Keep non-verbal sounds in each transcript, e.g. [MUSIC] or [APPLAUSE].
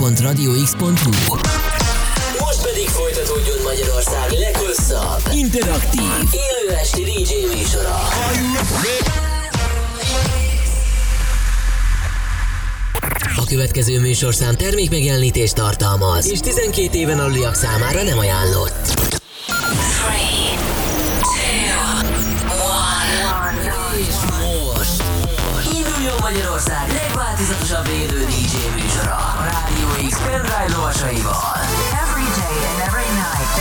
www.radiox.hu Most pedig folytatódjon Magyarország leghosszabb, interaktív, élő esti DJ műsora. A következő műsorszám termék megjelenítést tartalmaz, és 12 éven aluliak számára nem ajánlott. Three, two, one. Most, most. Induljon Magyarország legváltozatosabb élő DJ műsora. Pendrive lovasaival. Every day and every night.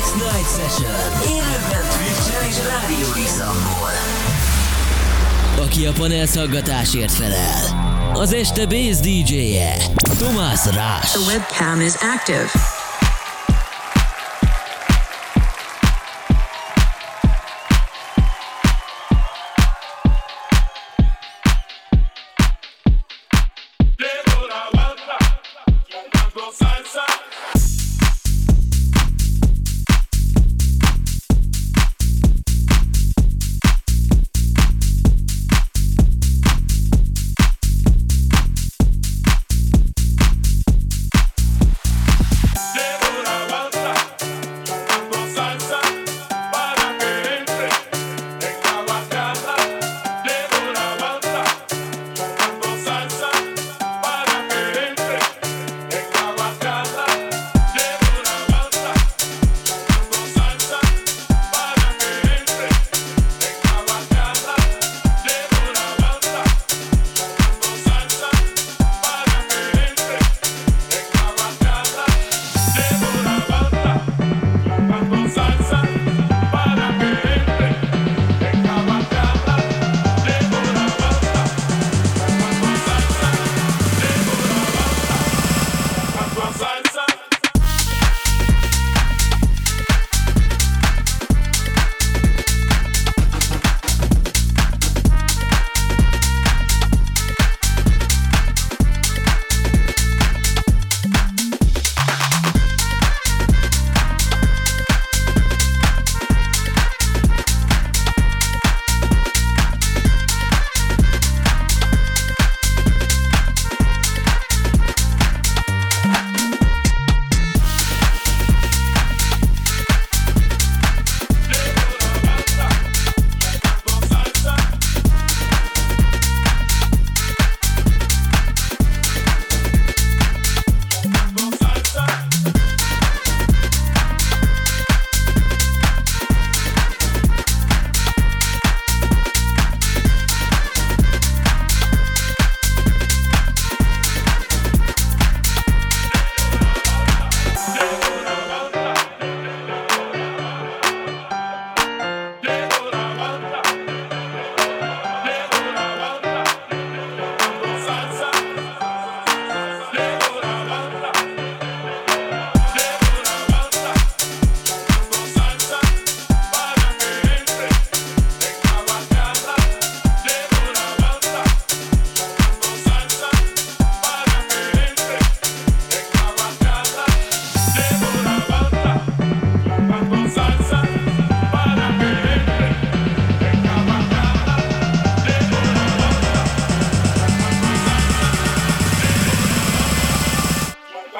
X-Night Session. Élőben Twitch-en és Rádió Iszamból. Aki a panelszaggatásért felel. Az este base DJ-je. Tomás Rás. The webcam is active.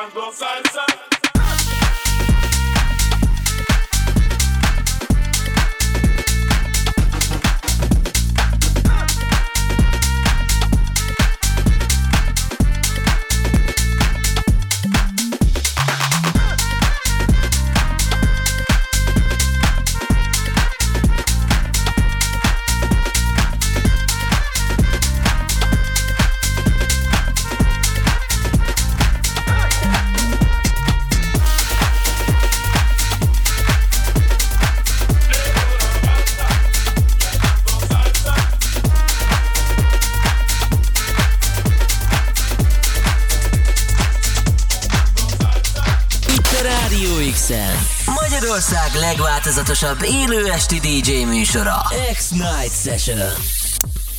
and go salsa. Legváltozatosabb élő esti DJ műsora. X-Night Session.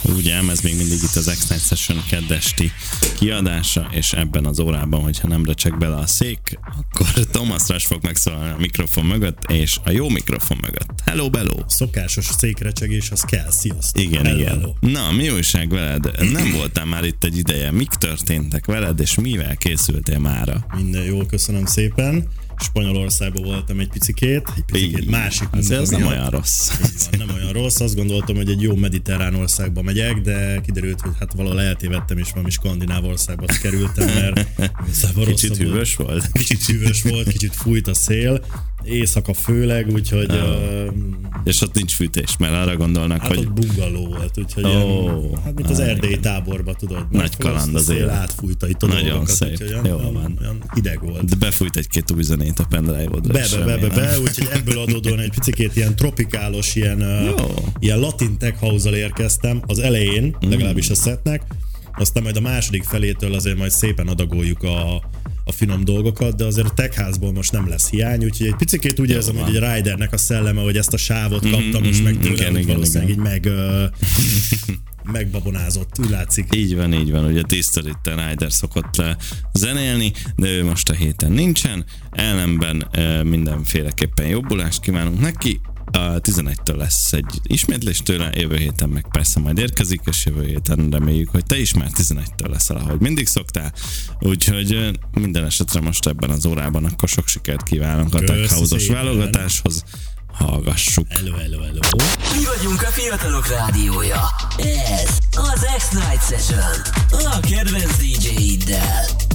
Ugye, ez még mindig itt az X-Night Session keddesti kiadása, és ebben az órában, hogyha nem recsek bele a szék, akkor Thomas Rush fog megszólalni a mikrofon mögött, és a jó mikrofon mögött. Hello, bello! Szokásos székrecsegés, az kell. Sziasztok. Igen, Hello, igen. hello. Na, mi újság veled? Nem voltál már itt egy ideje. Mik történtek veled, és mivel készültél mára? Minden jól, köszönöm szépen. Spanyolországban voltam egy picikét, egy picikét másik munka az nem olyan rossz. Van, nem olyan rossz. Azt gondoltam, hogy egy jó mediterrán országba megyek, de kiderült, hogy hát valahol eltévedtem, és valami skandináv országba kerültem, mert [LAUGHS] igazából Kicsit hűvös volt? Kicsit hűvös volt, kicsit fújt a szél, éjszaka főleg, úgyhogy uh, És ott nincs fűtés, mert arra gondolnak, hát hogy ott bungaló volt, úgyhogy Ó, ilyen, hát mint az erdélyi táborba, tudod. Nagy kaland az élet. Átfújta itt a Nagyon szép. úgyhogy olyan, Jó van. olyan hideg volt. de befújt egy-két új zenét a pendrive-odra. Be, be, be, be, be, úgyhogy ebből adódóan egy picit ilyen tropikálos, ilyen, uh, ilyen latin tech house érkeztem az elején, Mm. legalábbis a setnek, aztán majd a második felétől azért majd szépen adagoljuk a, a finom dolgokat, de azért a tech house-ból most nem lesz hiány, úgyhogy egy picit úgy érzem, hogy egy ridernek a szelleme, hogy ezt a sávot kaptam most meg tőle, igen, igen, valószínűleg igen. így meg, uh, [LAUGHS] megbabonázott, úgy látszik. Így van, így van, ugye tisztel itt a Ryder szokott zenélni, de ő most a héten nincsen, ellenben mindenféleképpen jobbulást kívánunk neki, a 11-től lesz egy ismétlés tőle, jövő héten meg persze majd érkezik, és jövő héten reméljük, hogy te is már 11-től leszel, ahogy mindig szoktál. Úgyhogy minden esetre most ebben az órában akkor sok sikert kívánunk a Köszi Tech House-os szépen. válogatáshoz. Hallgassuk. Hello, hello, hello. Mi vagyunk a fiatalok rádiója. Ez az X-Night Session. A kedvenc DJ-iddel.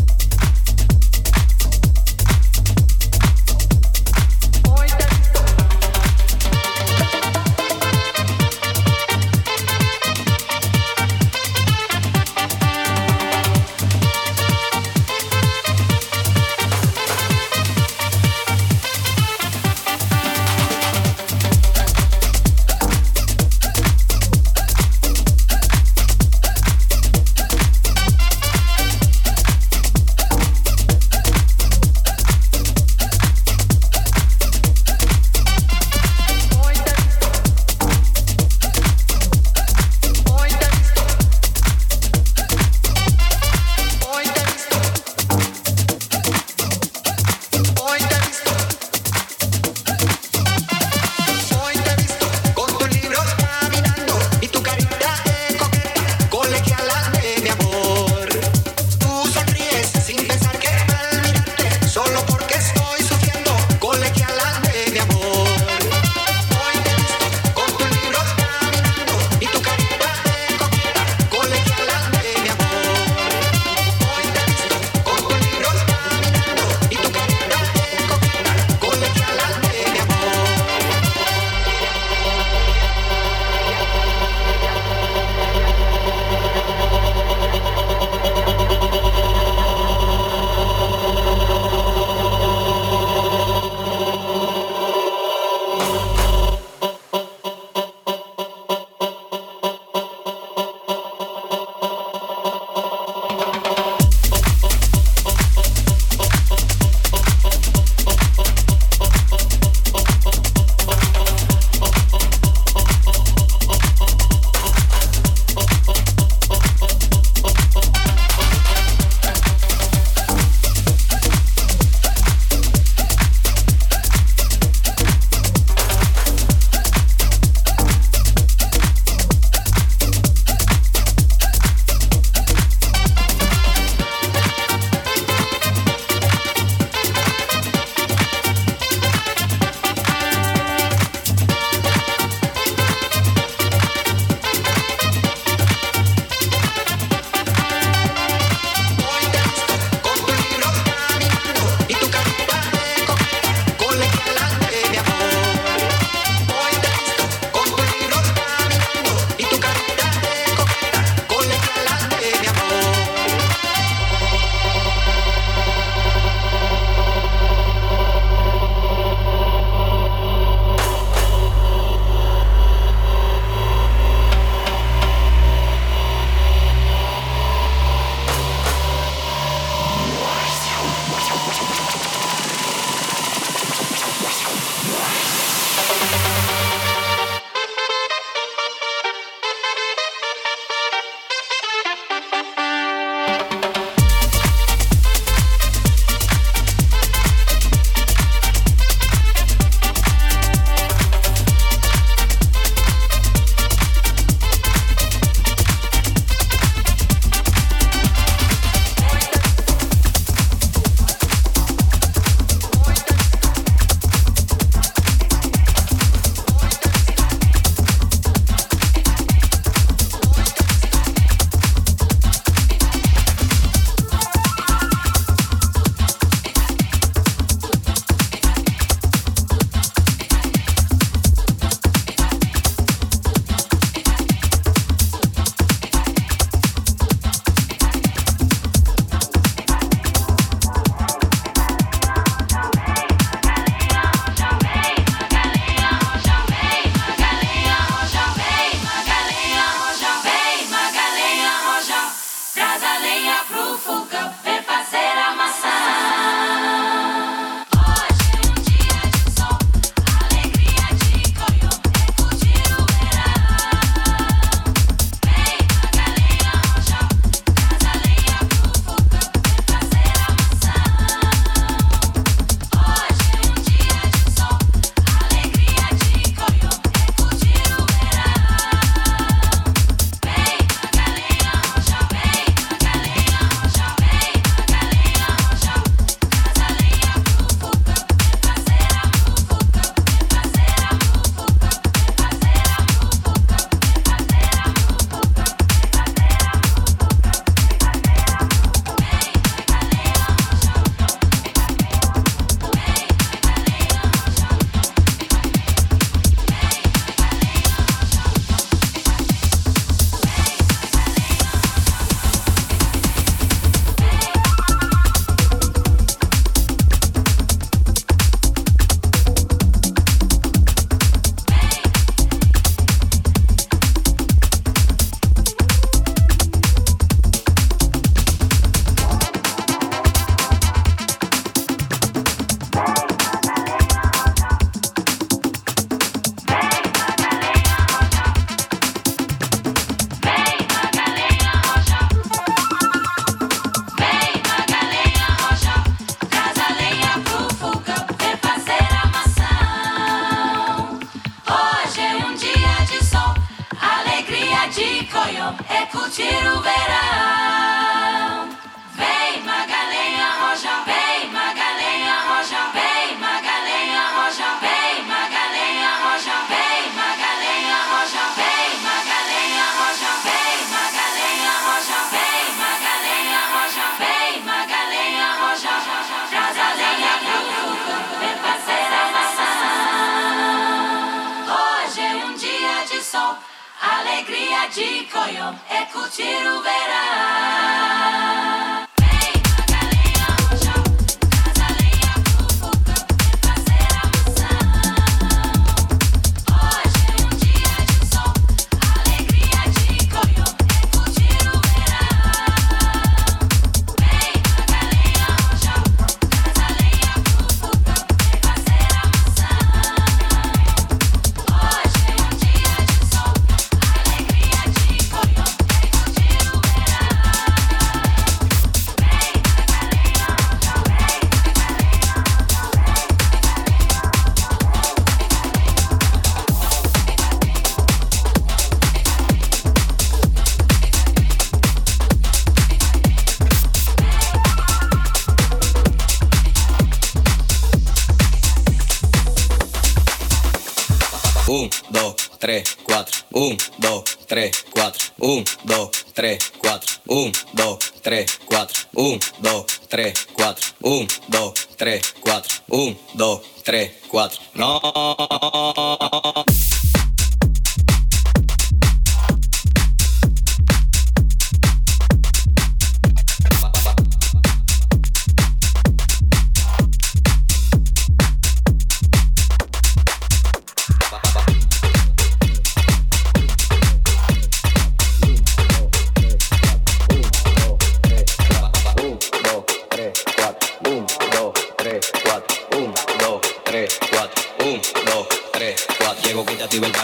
1, 2, 3, 4. 1, 2, 3, 4. 1, 2, 3, 4. 1, 2, 3, 4. No.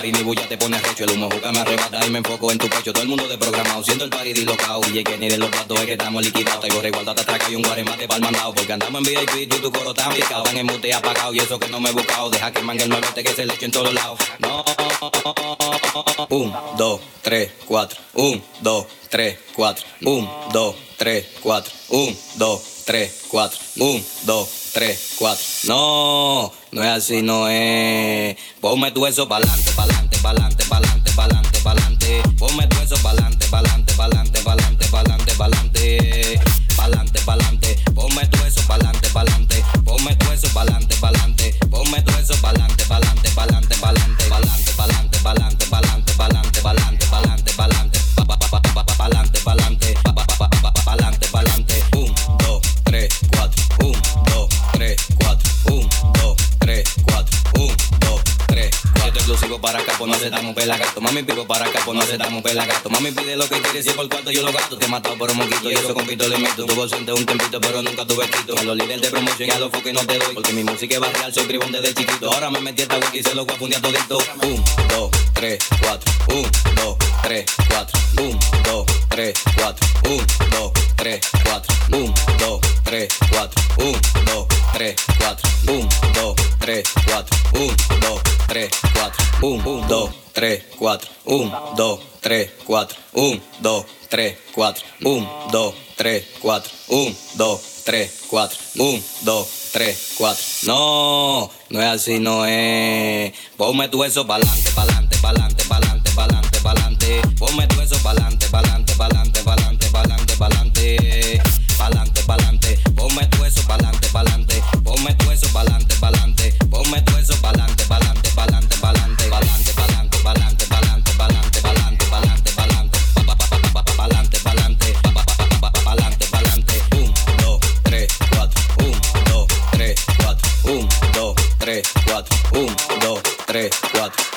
Party, ni bulla te pone recho. El humo juca me arrebata y me enfoco en tu pecho. Todo el mundo de programado, siento el party dislocado. Y que ni de los platos es que estamos liquidados. Traigo reguarda, te atraca y un guaremate pa'l mandado. Porque andamos en VIP, tú y tu coro están picado. En el mute apagado y eso que no me he buscado. Deja que mangue el nuevete que se le eche en todos lados. No. Un, dos, tres, cuatro. Un, dos, tres, cuatro. Un, dos, tres, cuatro. Un, dos, tres, cuatro. Un, dos, 3, 4. No, no es así, no es. Ponme tu eso pa'lante, pa'lante, pa'lante, pa'lante, pa'lante, pa'lante. Ponme tu eso pa'lante, pa'lante, pa'lante, pa'lante, pa'lante, pa'lante. Pa'lante, pa'lante. Ponme tu eso pa'lante, pa'lante. Ponme tu eso pa'lante, pa'lante. Ponme tu eso pa'lante, pa'lante, pa'lante, pa'lante, pa'lante, pa'lante, pa'lante. Aceptamos pelagato. Mami, pico para acá, pues no aceptamos pelagato. Mami, pide lo que quieres, si por cuarto yo lo gasto. Te he matado por un moquito y eso compito le meto. Tuvo ausente un tempito, pero nunca tuve quito. A los líderes de promoción y a los foques no te doy. Porque mi música es barrial, soy tribón desde chiquito. Ahora me metí esta wiki y se lo voy a fundir a todito. Un, dos, tres, cuatro. Un, dos, tres, cuatro. Un, 2, 3, 4, 1, 2, 3, 4, 1, 2, 3, 4, 1, 2, 3, 4, 1, 2, 3, 4, 1, 2, 3, 4, 1, 2, 3, 4, 1, 2, 3, 4, 1, 2, 3, 4, 1, 2, 3, 4, 1, 2, 3, 4, 1, 2, 3, No no es así, no es. Ponme tu eso pa'lante, pa'lante, pa'lante, pa'lante, pa'lante, pa'lante. Ponme tu eso pa'lante, pa'lante, pa'lante, pa'lante, pa'lante, pa'lante. Pa'lante, pa'lante. Ponme tu eso pa'lante, pa'lante. Ponme tu eso pa'lante, pa'lante. Ponme tu eso pa'lante, 4, 1, 2, 3, 4.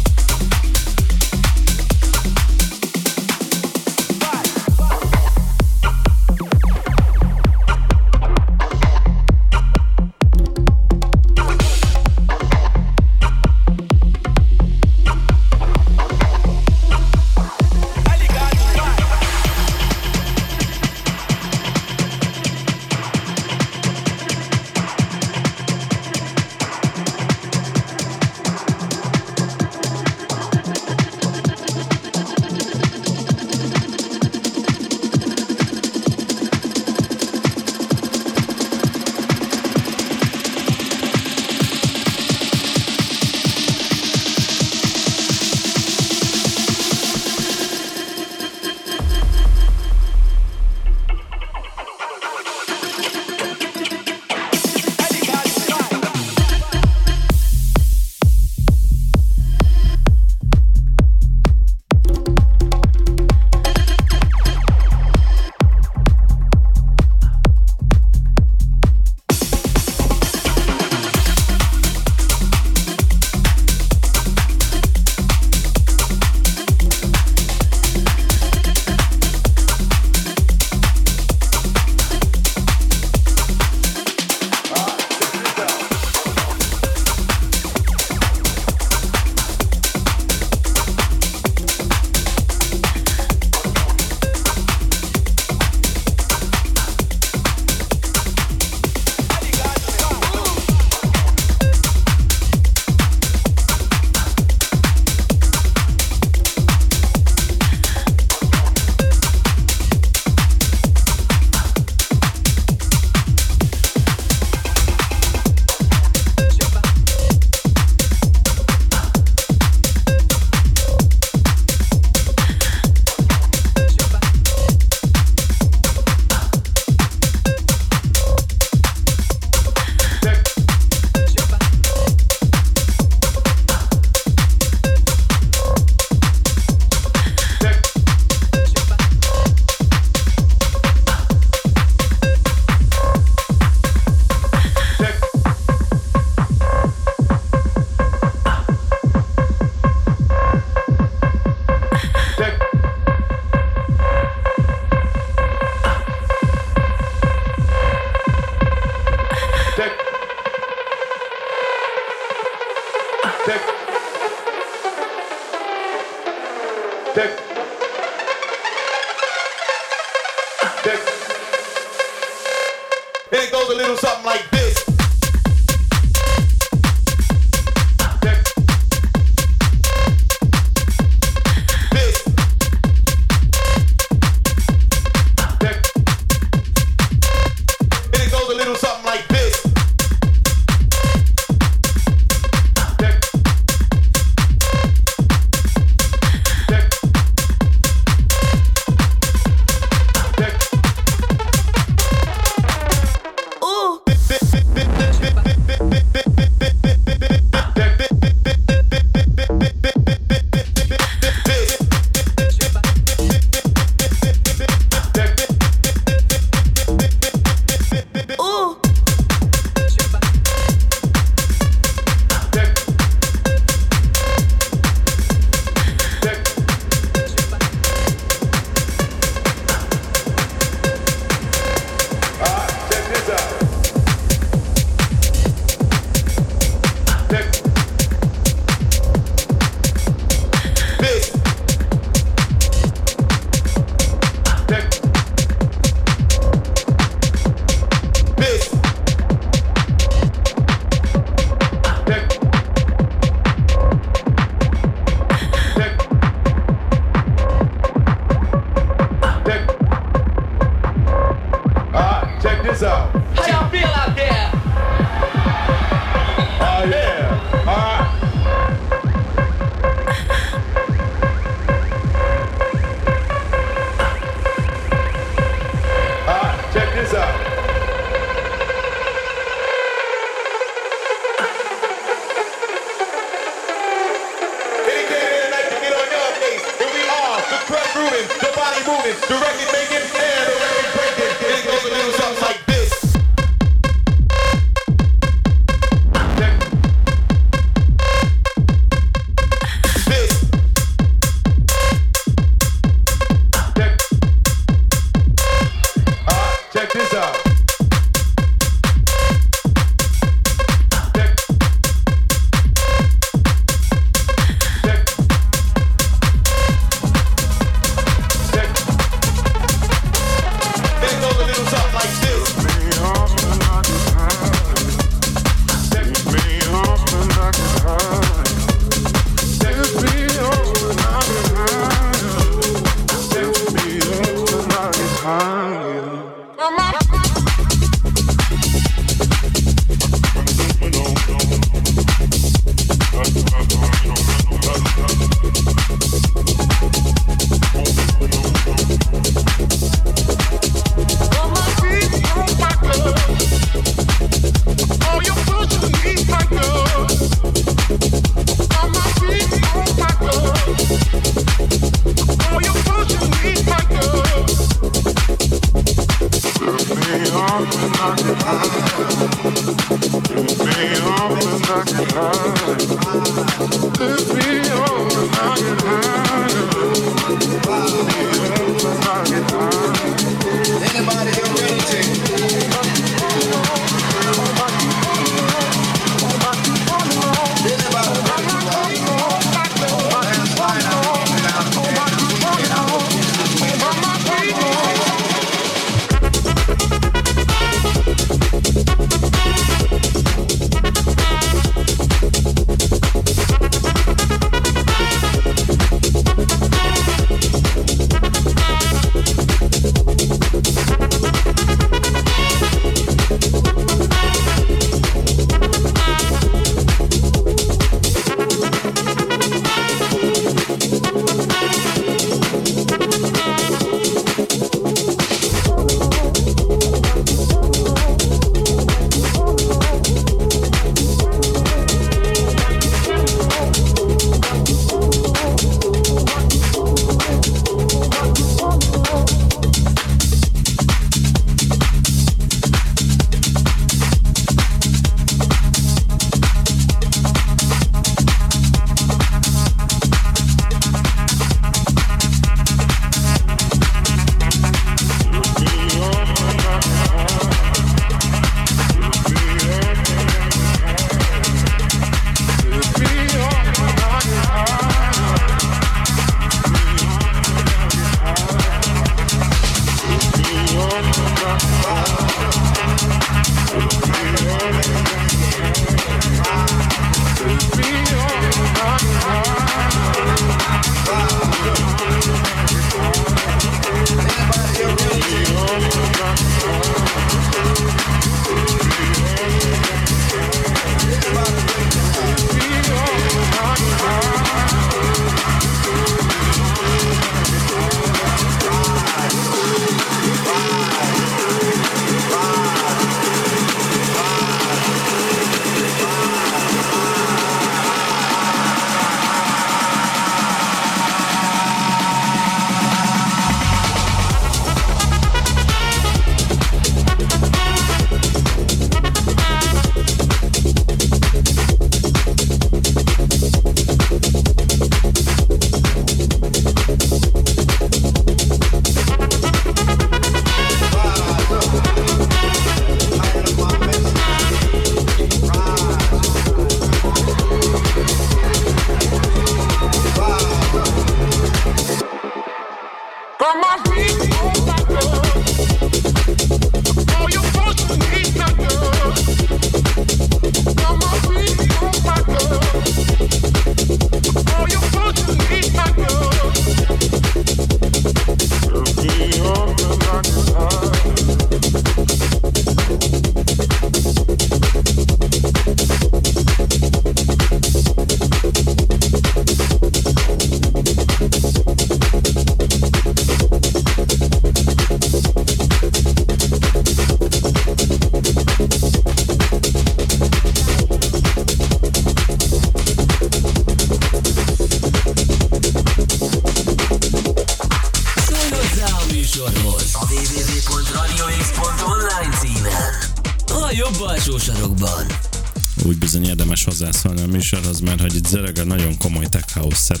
nagyon komoly tech house set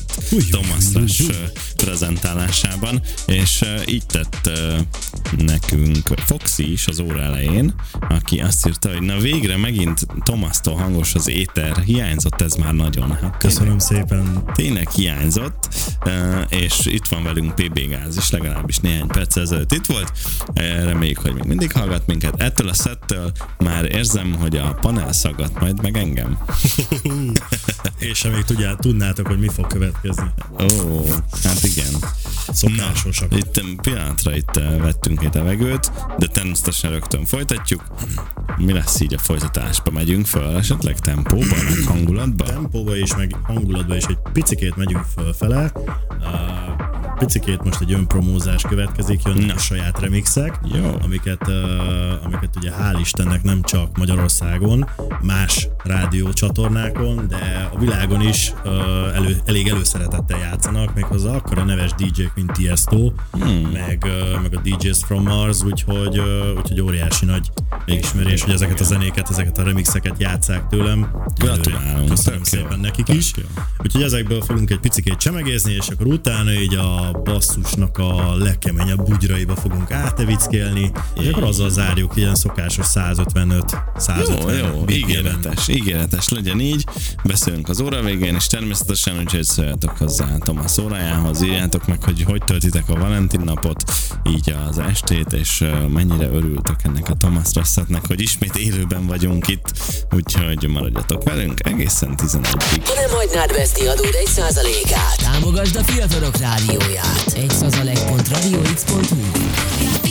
Thomas prezentálásában, és így tett nekünk Foxy is az óra elején, aki azt írta, hogy na végre megint Thomas-tól hangos az éter, hiányzott ez már nagyon. Hát Köszönöm szépen. tényleg hiányzott, ö, és itt van velünk PB Gáz is, legalábbis néhány perc ezelőtt itt volt. Ö, Reméljük, hogy még mindig hallgat minket. Ettől a szettől már érzem, hogy a panel szaggat majd meg engem. [LAUGHS] És tudjál, tudnátok, hogy mi fog következni. Ó, hát igen. Szokásosak. Itt em, pillanatra itt eh, vettünk egy levegőt, de természetesen rögtön folytatjuk. Mi lesz így a folytatásba? Megyünk föl esetleg tempóba, meg hangulatba? tempóba is, meg hangulatba is egy picikét megyünk fölfele. Uh, picikét most egy önpromózás következik, jönnek Na. a saját remixek, Jó. amiket, uh, amiket ugye hál' Istennek nem csak Magyarországon, más rádiócsatornákon, de a világon is uh, elő, elég előszeretettel játszanak, méghozzá akkor a neves DJ-k, mint Tiesto, hmm. meg, uh, meg a DJs from Mars, úgyhogy, úgyhogy óriási nagy elismerés, hogy ezeket a zenéket, ezeket a remixeket játszák tőlem. Gratulálunk, Köszönöm szépen nekik is. Úgyhogy ezekből fogunk egy picikét csemegézni, és akkor utána így a basszusnak a legkeményebb bugyraiba fogunk átevickelni, és akkor azzal zárjuk ilyen szokásos 155 150 Jó, jó, ígéretes, ígéretes, legyen így. Beszélünk az óra végén, és természetesen, úgyhogy szóljatok hozzá Thomas órájához, írjátok meg, hogy hogy töltitek a Valentin napot, így az estét, és ö, mennyire örültök ennek a Thomas Rassetnek, hogy ismét élőben vagyunk itt, úgyhogy maradjatok velünk egészen 11-ig. Ha nem hagynád veszni adód egy százalékát, támogasd a fiatalok rádióját. Egy százalék.radiox.hu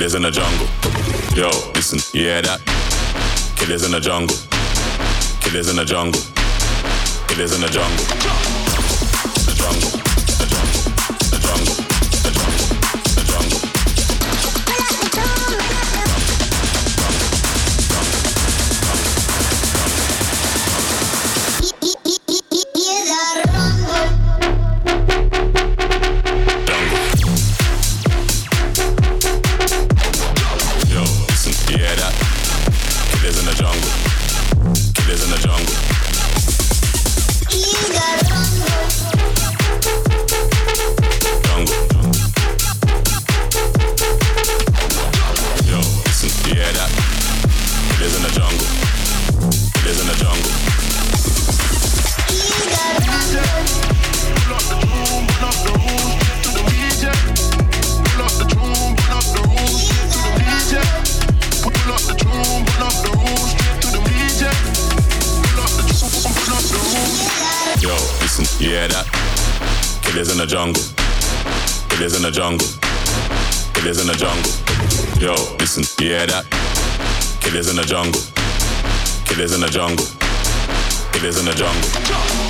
Killers in the jungle. Yo, listen, you hear that? Killers in the jungle. Killers in the jungle. Killers in the jungle. you hear that? Killers in the jungle. Killers in the jungle. Killers in the jungle. Yo, listen, you hear that? Killers in the jungle. Killers in the jungle. Killers in the jungle.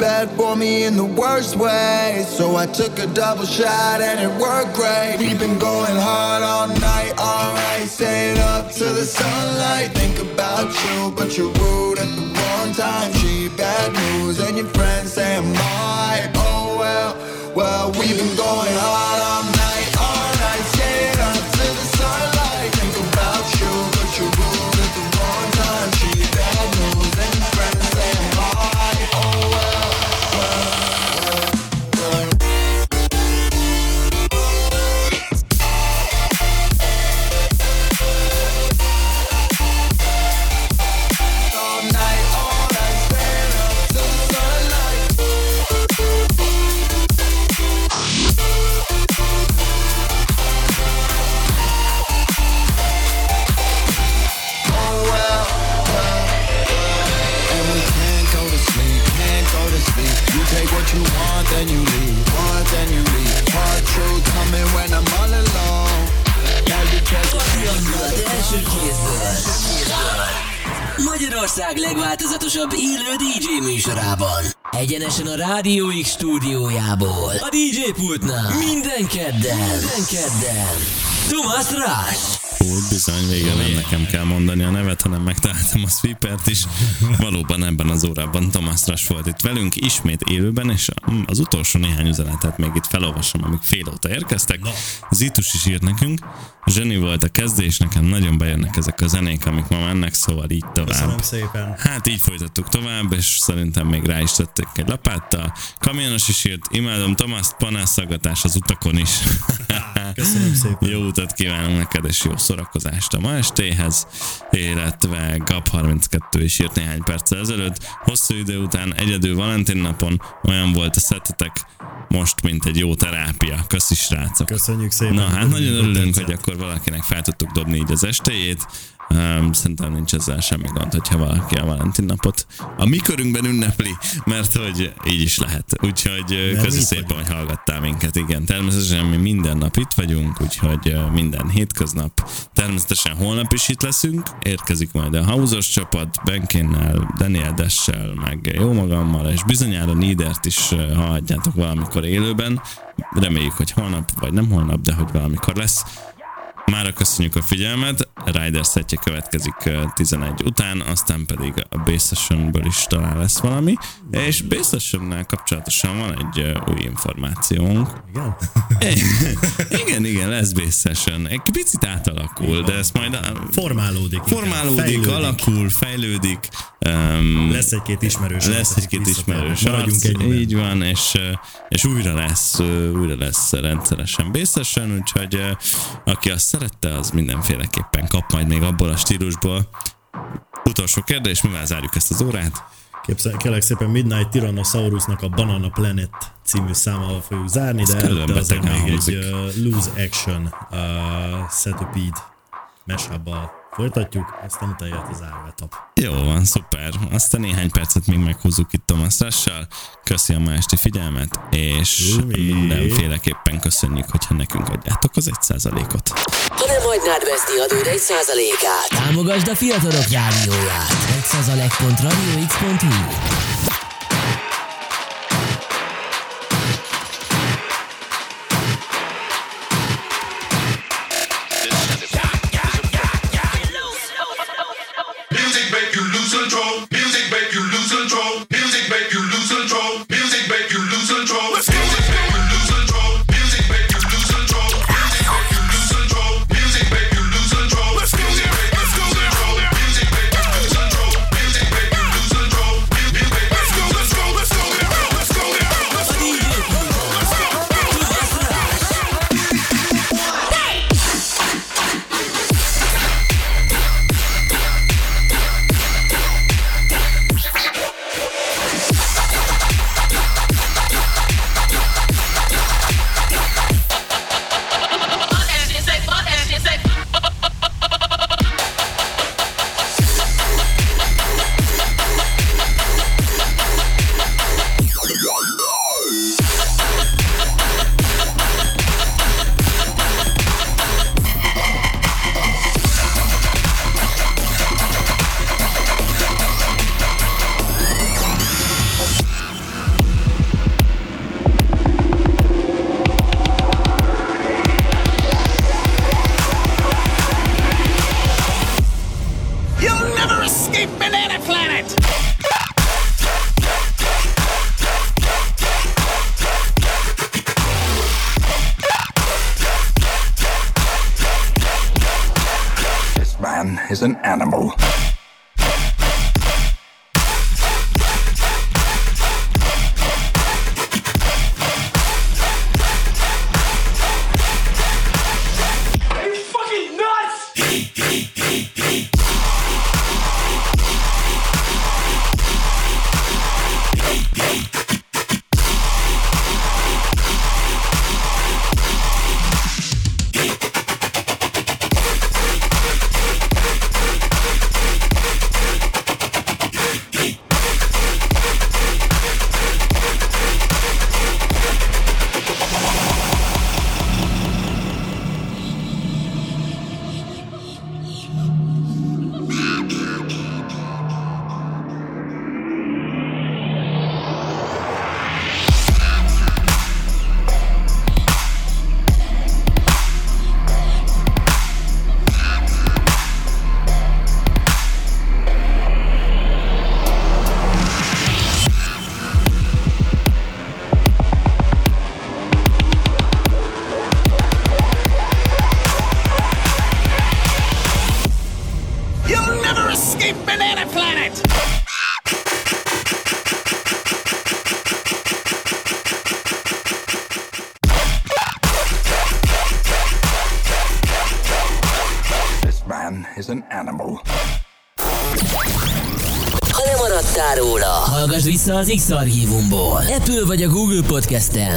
bad for me in the worst way. So I took a double shot and it worked great. We've been going hard all night, alright. Staying up till the sunlight. Think about you, but you're rude at the wrong time. She bad news, and your friends say I'm. Oh well, well, we've been going hard. ország legváltozatosabb élő DJ műsorában. Egyenesen a Rádió X stúdiójából. A DJ pultnál. Minden kedden. Minden kedden. Tomasz Rás. Úgy bizony, végül nem nekem kell mondani a nevet, hanem megtaláltam a sweepert is. Valóban ebben az órában Thomas Rush volt itt velünk, ismét élőben, és az utolsó néhány üzenetet még itt felolvasom, amik fél óta érkeztek. Zitus is írt nekünk, zseni volt a kezdés, nekem nagyon bejönnek ezek a zenék, amik ma mennek, szóval így tovább. Köszönöm szépen. Hát így folytattuk tovább, és szerintem még rá is tették egy lapáttal. Kamionos is írt, imádom Tomaszt, panászszaggatás az utakon is. [LAUGHS] Köszönöm szépen. Jó utat kívánunk neked, és jó szórakozást a ma estéhez, illetve GAP32 is írt néhány perccel ezelőtt. Hosszú idő után egyedül Valentin napon olyan volt a szettetek most, mint egy jó terápia. Köszi srácok! Köszönjük szépen. Na hát nagyon örülünk, hogy akkor valakinek fel tudtuk dobni így az estéjét. Szerintem nincs ezzel semmi gond, hogyha valaki a Valentin napot a mi körünkben ünnepli, mert hogy így is lehet. Úgyhogy köszi szépen, vagyunk. hogy hallgattál minket. Igen, természetesen mi minden nap itt vagyunk, úgyhogy minden hétköznap. Természetesen holnap is itt leszünk. Érkezik majd a Hauzos csapat, Benkénnel, Daniel Dessel, meg jó magammal, és bizonyára Nidert is hallhatjátok valamikor élőben. Reméljük, hogy holnap, vagy nem holnap, de hogy valamikor lesz. Mára köszönjük a figyelmet, Rider setje következik ö, 11 után, aztán pedig a Bass Sessionből is talán lesz valami, és Bass Sessionnel kapcsolatosan van egy új információnk. Igen? [LAUGHS] igen, igen, lesz Session. Egy picit átalakul, de ezt majd a- Formálódik. formálódik, Fejlődik. alakul, fejlődik. Um, Lesz egy-két ismerős. lesz egy-két ismerős Maradjunk ennyiben. így van, és, és újra lesz, újra lesz rendszeresen bészesen, úgyhogy aki azt szerette, az mindenféleképpen kap majd még abból a stílusból. Utolsó kérdés, mivel zárjuk ezt az órát? Képzel, kérlek szépen Midnight Tyrannosaurusnak a Banana Planet című számával fogjuk zárni, de előtte azért még hangzik. egy uh, Lose Action uh, Setupede mashup folytatjuk, aztán utána jött az árvetap. Jó van, szuper. Aztán néhány percet még meghúzzuk itt Thomas Rush-sal. Köszi a ma esti figyelmet, és Umi. mindenféleképpen köszönjük, hogyha nekünk adjátok az egy százalékot. Ha nem hagynád veszni adód egy százalékát, támogasd a fiatalok rádióját. Egy százalék.radiox.hu never escape Banana Planet! This man is an animal. Vissza az X-Archívumból. Apple vagy a Google Podcasten.